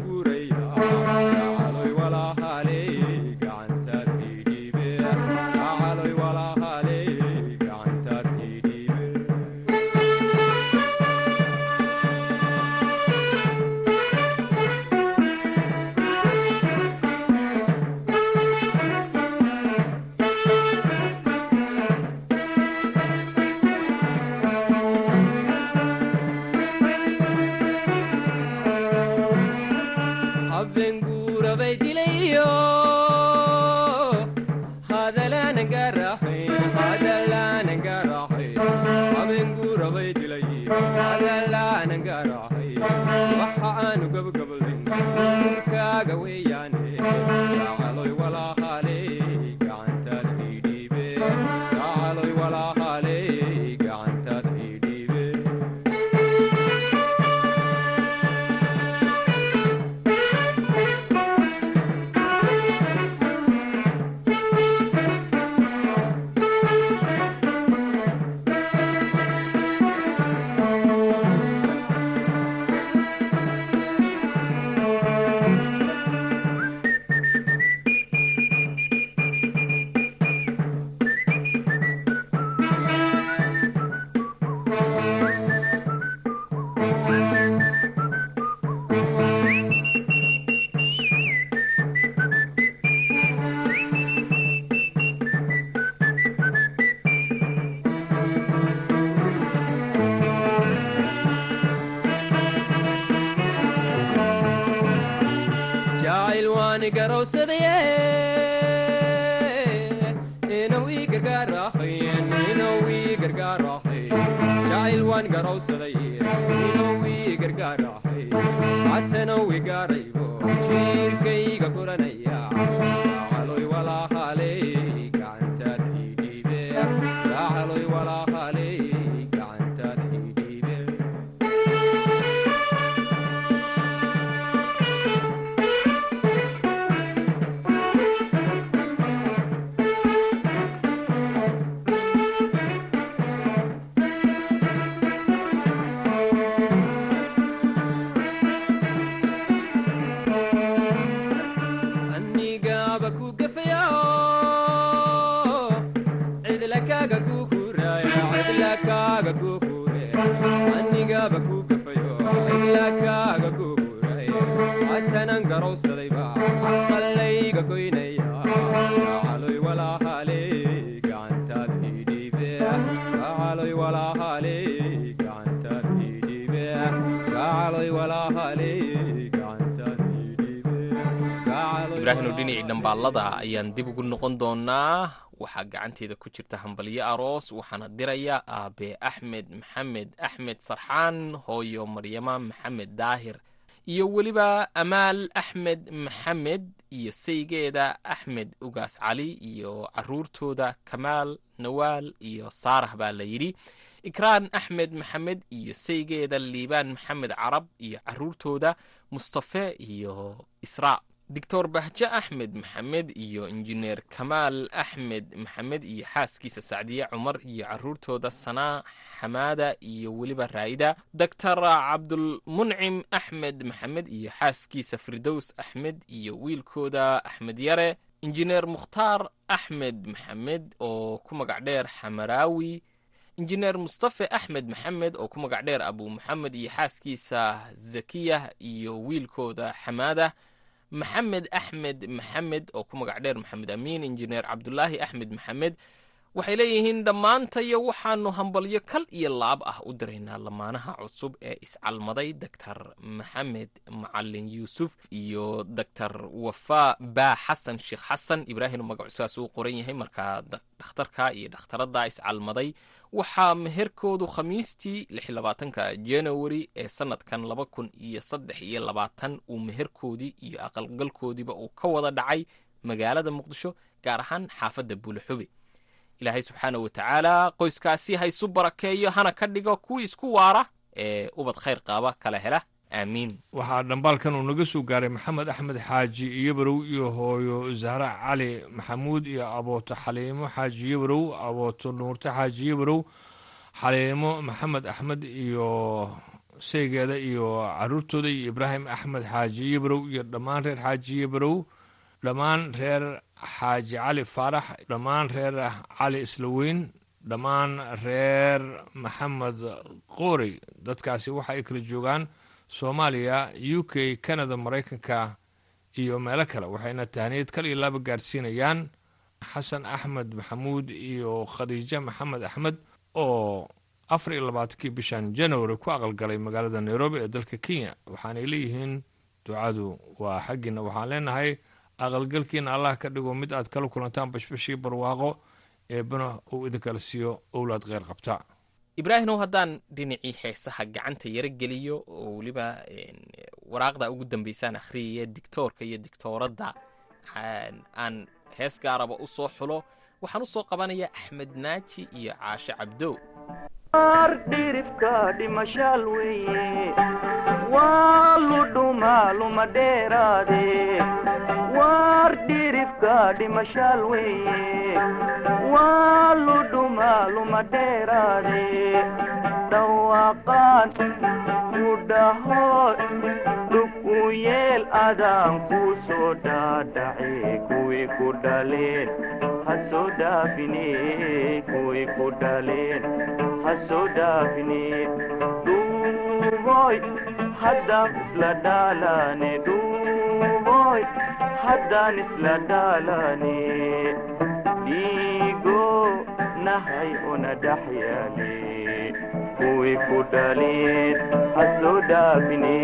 N: ii gargaaraxayn jacayl waan garowsaday inuu ii gargaaraxay hatanuu igaaraybo jiirkayga guranaya
L: ibraahinu dhinacii dhambaallada ayaan dib ugu noqon doonaa. Waxaa gacanteeda ku jirta hambalyo aroos waxaana diraya aabe axmed maxamed axmed sarxaan hooyo maryama maxamed daahir iyo weliba amaal axmed maxamed iyo saygeeda axmed ugaas cali iyo caruurtooda kamaal nawaal iyo saarax baa la yidhi. Ikraan axmed maxamed iyo saygeeda liibaan maxamed carab iyo caruurtooda mustafe iyo israa doctor bahje axmed maxamed iyo injineer kamaal axmed maxamed iyo xaaskiisa sacdiye cumar iyo caruurtooda sanaa xamaada iyo weliba raa'ida doctor cabdulmuncim axmed maxamed iyo xaaskiisa firdows axmed iyo wiilkooda axmed yare injineer mukhtaar axmed maxamed oo ku magac dheer xamaraawi injineer mustafe axmed maxamed oo ku magac dheer abu maxamed iyo xaaskiisa zakiya iyo wiilkooda xamaada maxamed axmed maxamed oo ku magac dheer maxamed amiin injineer cabdulaahi axmed maxamed waxay leeyihiin dhammaantayo waxaanu hambalyo kal iyo laab ah u diraynaa lamaanaha cusub ee iscalmaday doctor maxamed macalin yuusuf iyo doctor wafaa baa xasan sheekh xasan. Ibraahim magacusaas uu qoran yahay markaa dhakhtarka iyo dhakhtaradda iscalmaday waxaa meherkoodu khamiistii ka januari ee sanadkan laba kun iyo saddex iyo labaatan uu meherkoodii iyo aqalgalkoodiiba uu ka wada dhacay magaalada muqdisho gaar ahaan xaafadda buulaxube ilaahay subxaana wa tacaala qoyskaasi haysu barakeeyo hana ka dhigo kuwii isku waara ee ubad khayr qaaba kala hela
A: waxaa dhambaalkan uu naga soo gaaray maxamed axmed xaaji iyobarow iyo hooyo zahra cali maxamuud iyo abooto xaliimo xaaji iyobarow abooto nuurte xaaji iyobarow xaliimo maxamed axmed iyo saygeeda iyo caruurtooda iyo ibraahim axmed xaaji iyobarow iyo dhammaan reer xaaji iyobarow dhammaan reer xaaji cali faarax dhammaan reer cali islaweyn dhammaan reer maxamed qoorey dadkaasi waxa ay kala joogaan soomaaliya u k canada maraykanka iyo meelo kale. Waxayna tahniyad kal iyo laaba gaarsiinayaan xasan axmed maxamuud iyo khadiijo maxamed axmed oo afar iyo labaatankii bishan january ku aqalgalay magaalada nairobi ee dalka kenya. Waxaanay leeyihiin ducadu waa xaggiina waxaan leenahay aqalgalkiina allah ka dhigo mid aad kala kulantaan bashbashii barwaaqo eebbana uu idinkala siiyo owlaad kheyr qabta
L: ibraahimow haddaan dhinacii heesaha gacanta yaro geliyo oo weliba waraaqda ugu dambaysaan akhriyaya dictoorka iyo dictooradda aan hees gaaraba u soo xulo waxaan u soo qabanayaa axmed naaji iyo caashe cabdow
O: waa ludhuma luma dheeraade dhawaaqaan ku dhaho dhug u yeel adaan ku soo dhaadhace kuwii ku dhaleen ha soo dhaafine kuwii ku dhaleen ha soo dhaafine dhuuboy haddaan isla dhaalane dhuuboy haddaan isla dhaalane nahay una dhex yaale kuwii ku dhaleen ha soo dhaafine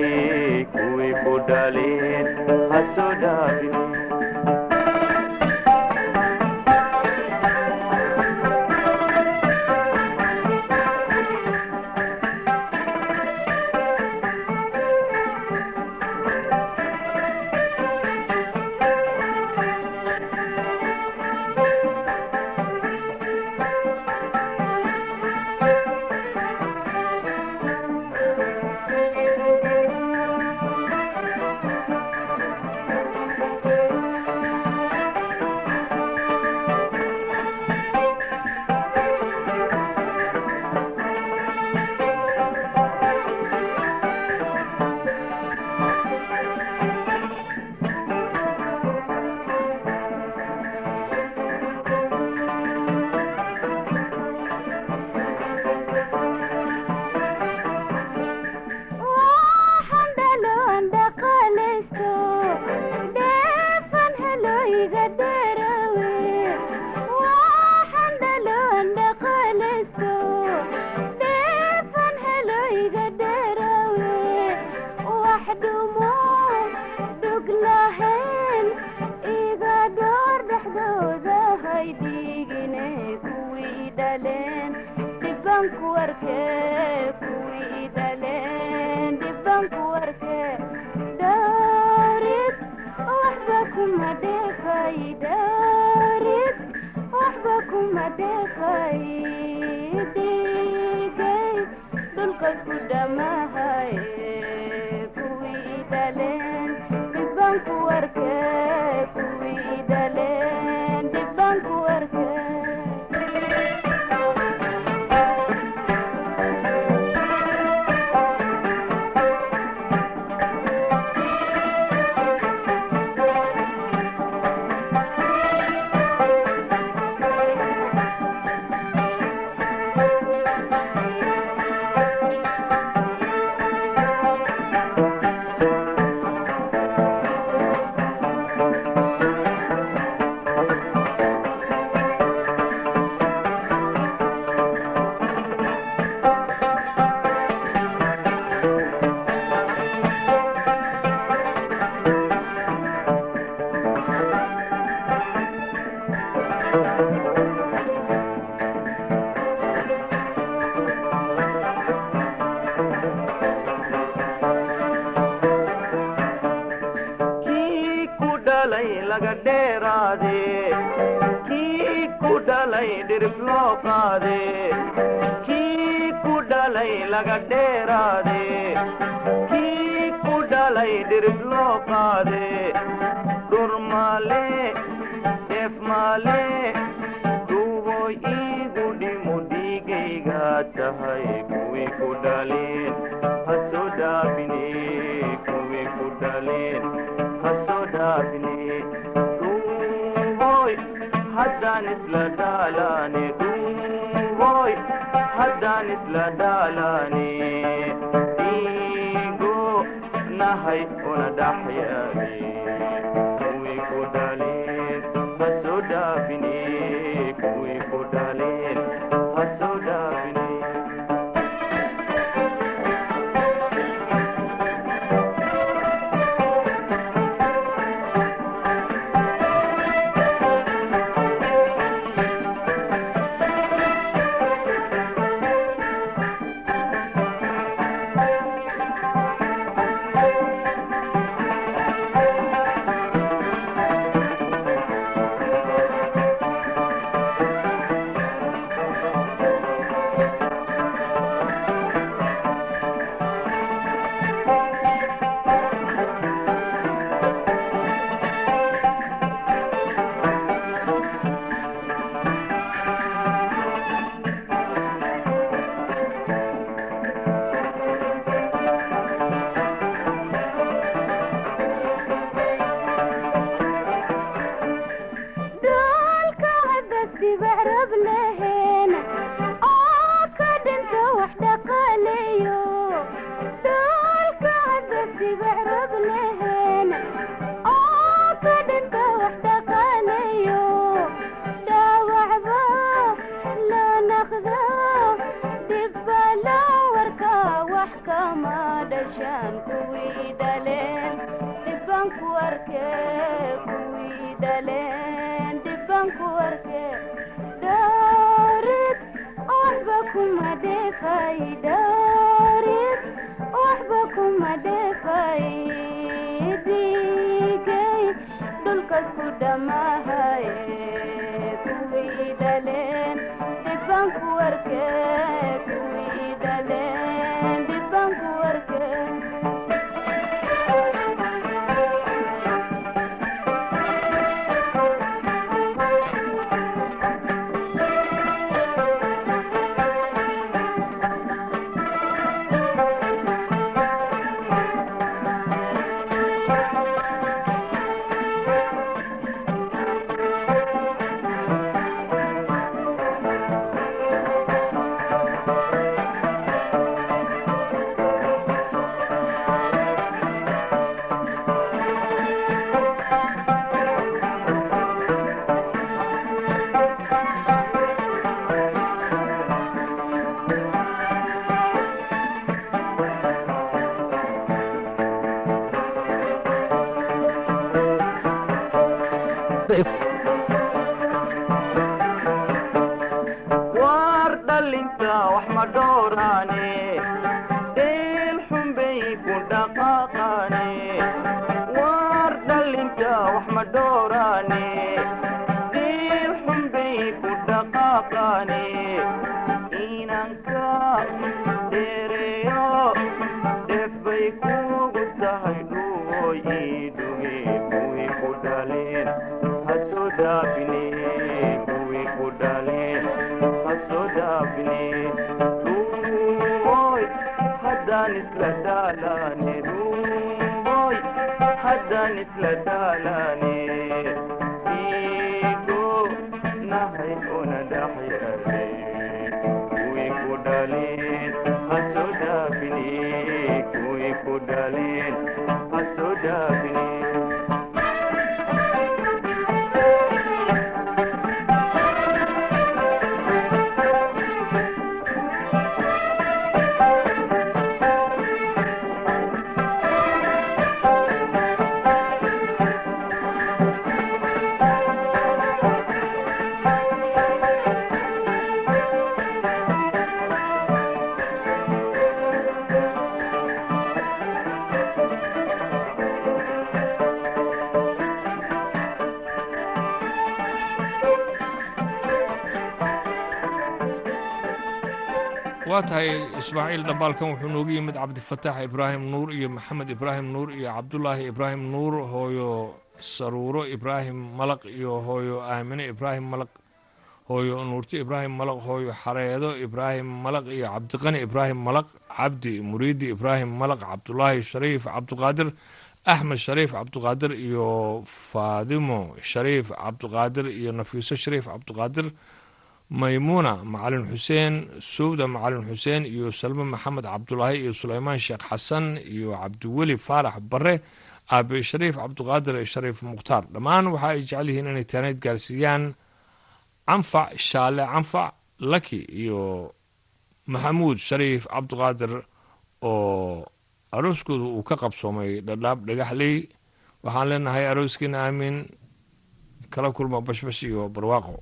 O: kuwii ku cirib loo qaade kii ku dhalay laga dheeraade kii ku dhalay dhirib loo qaade dhur maale dheef maale duubo iigu dhimo dhiigaygaa tahay kudhamahaye kuwii dhaleen
P: dhibaan arkee wax
O: ma dhowraane dheel xunbay ku dhaqaaqaane waar dhallinta wax ma dhowraane dheel xunbay ku dhaqaaqaane
A: ismaaciil dhambaalkan wuxuu noogu yimid cabdifataax ibraahim nuur iyo maxamed ibraahim nuur iyo cabdulaahi ibraahim nuur hooyo saruuro ibraahim malaq iyo hooyo aamine ibraahim malaq hooyo nuurti ibraahim malaq hooyo xareedo ibraahim malaq iyo cabdiqani ibraahim malaq cabdi muriidi ibraahim malaq cabdulaahi shariif cabduqaadir axmed shariif cabduqaadir iyo faadimo shariif cabduqaadir iyo nafiiso shariif cabduqaadir maymuuna macalin xuseen sowda macalin xuseen iyo salme maxamed cabdulaahi iyo sulaymaan sheekh xasan iyo cabdiweli faarax bare aabe shariif cabduqaadir shariif mukhtaar. Dhammaan waxa ay jecel yihiin inay taaneyd gaarsiiyaan canfac shaale canfac laki iyo maxamuud shariif cabduqaadir oo arooskooda uu ka qabsoomay dhadhaab dhagaxley. Waxaan leenahay arooskiina aamin kala kulma bashbash iyo barwaaqo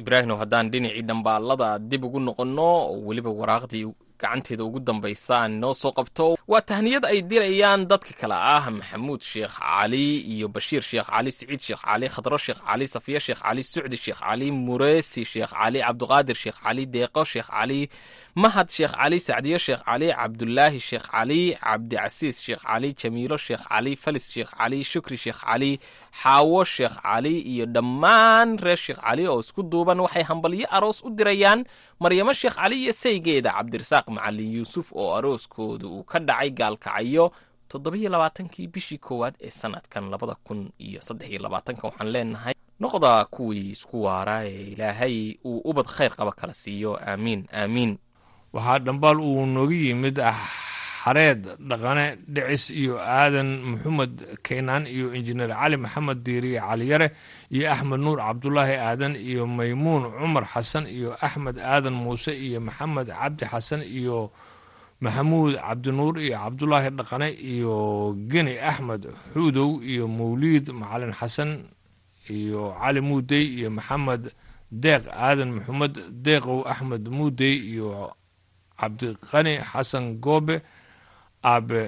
L: ibraahimow haddaan dhinacii dhambaalada dib ugu noqonno oo weliba waraaqdii gacanteeda ugu dambaysa noo soo qabto waa tahniyad ay dirayaan dadka kale ah maxamuud sheekh cali iyo bashiir sheekh cali siciid sheekh cali khadro sheekh cali safiya sheekh cali sucdi sheekh cali mureesi sheekh cali cabduqaadir sheekh cali deeqo sheekh cali mahad sheekh cali sacdiyo sheekh cali cabdulaahi sheekh cali cabdicasiis sheekh cali jamiilo sheekh cali falis sheekh cali shukri sheekh cali xaawo sheekh cali iyo dhammaan reer sheekh cali oo isku duuban waxay hambalyo aroos u dirayaan maryamo sheekh cali iyo saygeeda cabdirasaaq macalin yuusuf oo arooskooda uu ka dhacay gaalkacyo toddobiyo labaatankii bishii koowaad ee sanadkan labada kun iyo saddex iyo labaatanka. Waxaan leenahay noqda kuwii isku waara ee ilaahay uu ubad khayr qaba kala siiyo. Aamiin aamiin.
A: Waxaa dhambaal uu nooga yimid xareed dhaqane dhicis iyo aadan maxamed kaynaan iyo injineer cali maxamed diiriye caliyare iyo axmed nuur cabdulaahi aadan iyo maymuun cumar xasan iyo axmed aadan muuse iyo maxamed cabdi xasan iyo maxamuud cabdinuur iyo cabdulaahi dhaqane iyo geni axmed xuudow iyo mawliid macalin xasan iyo cali muudey iyo maxamed deeq aadan maxamed deeqow axmed muudey iyo cabdiqani xasan goobe aabe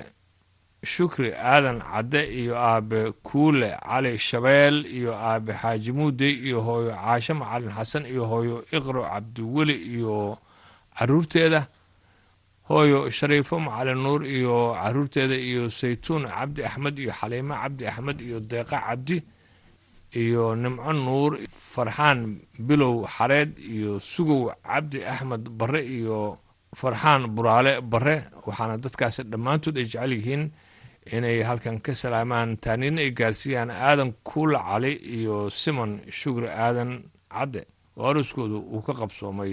A: shukri aadan cadde iyo aabe kuule cali shabeel iyo aabe xaaji muudey iyo hooyo caashe macalin xasan iyo hooyo iqro cabdiweli iyo caruurteeda hooyo shariifo macalin nuur iyo caruurteeda iyo saytuun cabdi axmed iyo xaliimo cabdi axmed iyo deeqa cabdi iyo nimco nuur farxaan bilow xareed iyo sugow cabdi axmed bare iyo farxaan buraale bare waxaana dadkaasi dhammaantood ay jecel yihiin inay halkan ka salaamaan. Taanina ay gaarsiiyaan aadan kuula cali iyo simon shugri aadan cadde oo arooskooda uu ka qabsoomay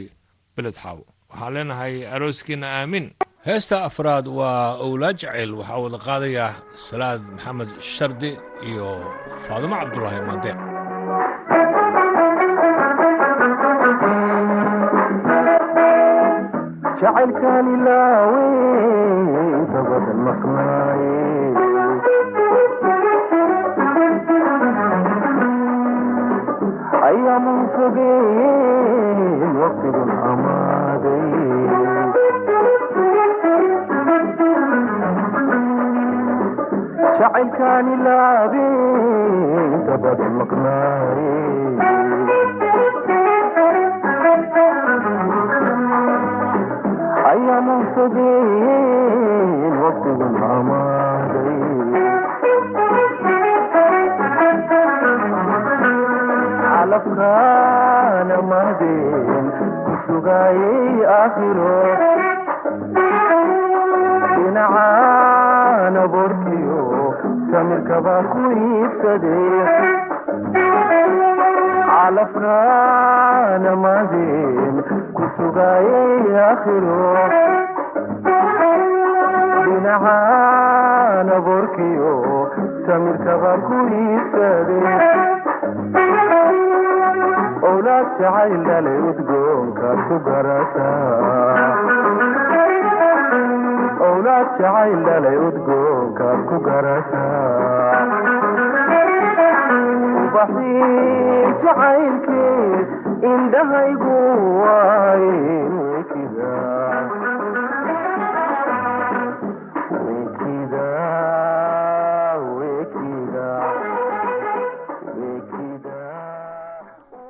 A: beled xaaw waxaan leenahay arooskiina aamin. Heesta afraad waa owlaad jaceyl waxaa wada qaadaya salaad maxamed shardi iyo faadumo cabdulaahi maandeeq
O: jacaylkaan ilaawe inta maqnaaye waqtigun amaaday
Q: calafkaana mahdeen ku sugaayay aakhiro dhinacaana borkiyo samirkabaa ku iibsadee calafkaana mahdeen ku sugaayay aakhiro. Dhinacaana borkiyo samirkabaa ku iibsadee owlaad jacayl dhalay udgoonkaad ku garataa owlaad jacayl dhalay udgoonkaad ku garataa ubaxii jacaylkeed indhahaygu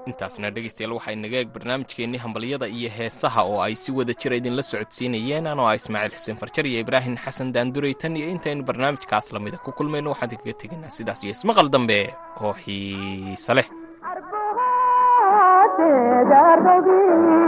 R: intaasna dhegaystayaal waxaa inaga eeg hambalyada iyo heesaha oo ay si wada jira idinla socodsiinayeen. Anoo ah ismaaciil xuseen farjar iyo ibraahim xasan daanduray tan iyo intaynu barnaamijkaas lamida ku kulmayno. Waxaan idinkaga tegaynaa sidaas iyo ismaqal dambe oo xiise leh te dar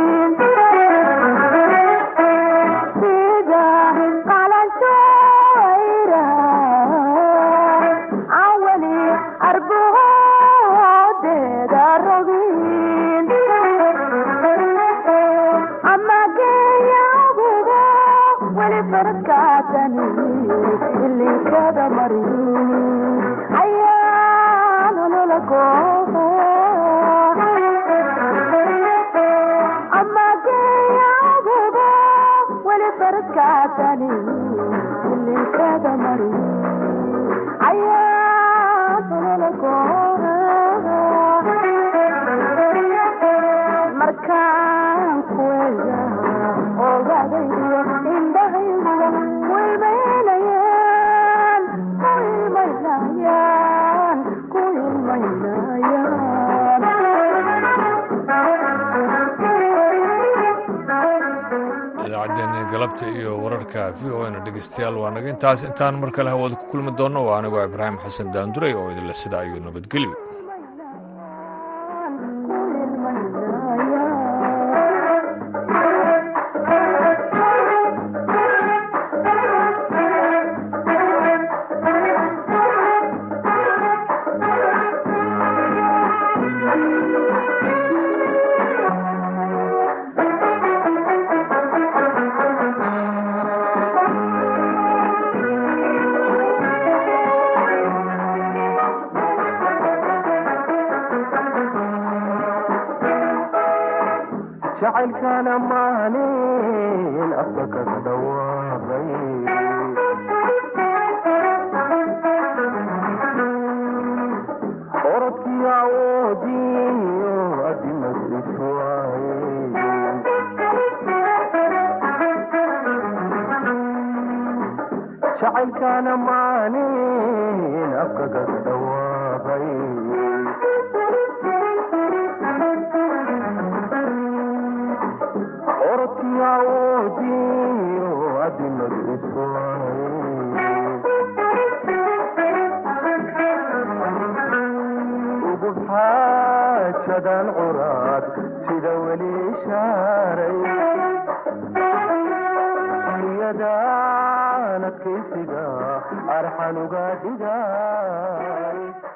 A: idaacaddeenni galabta iyo wararka v o na dhegeystayaal waa naga. Intaas intaan mar kale hawada ku kulmi doonno waa anigoo ibraahim xasan daanduray oo idinle sida ayuu nabadgelyo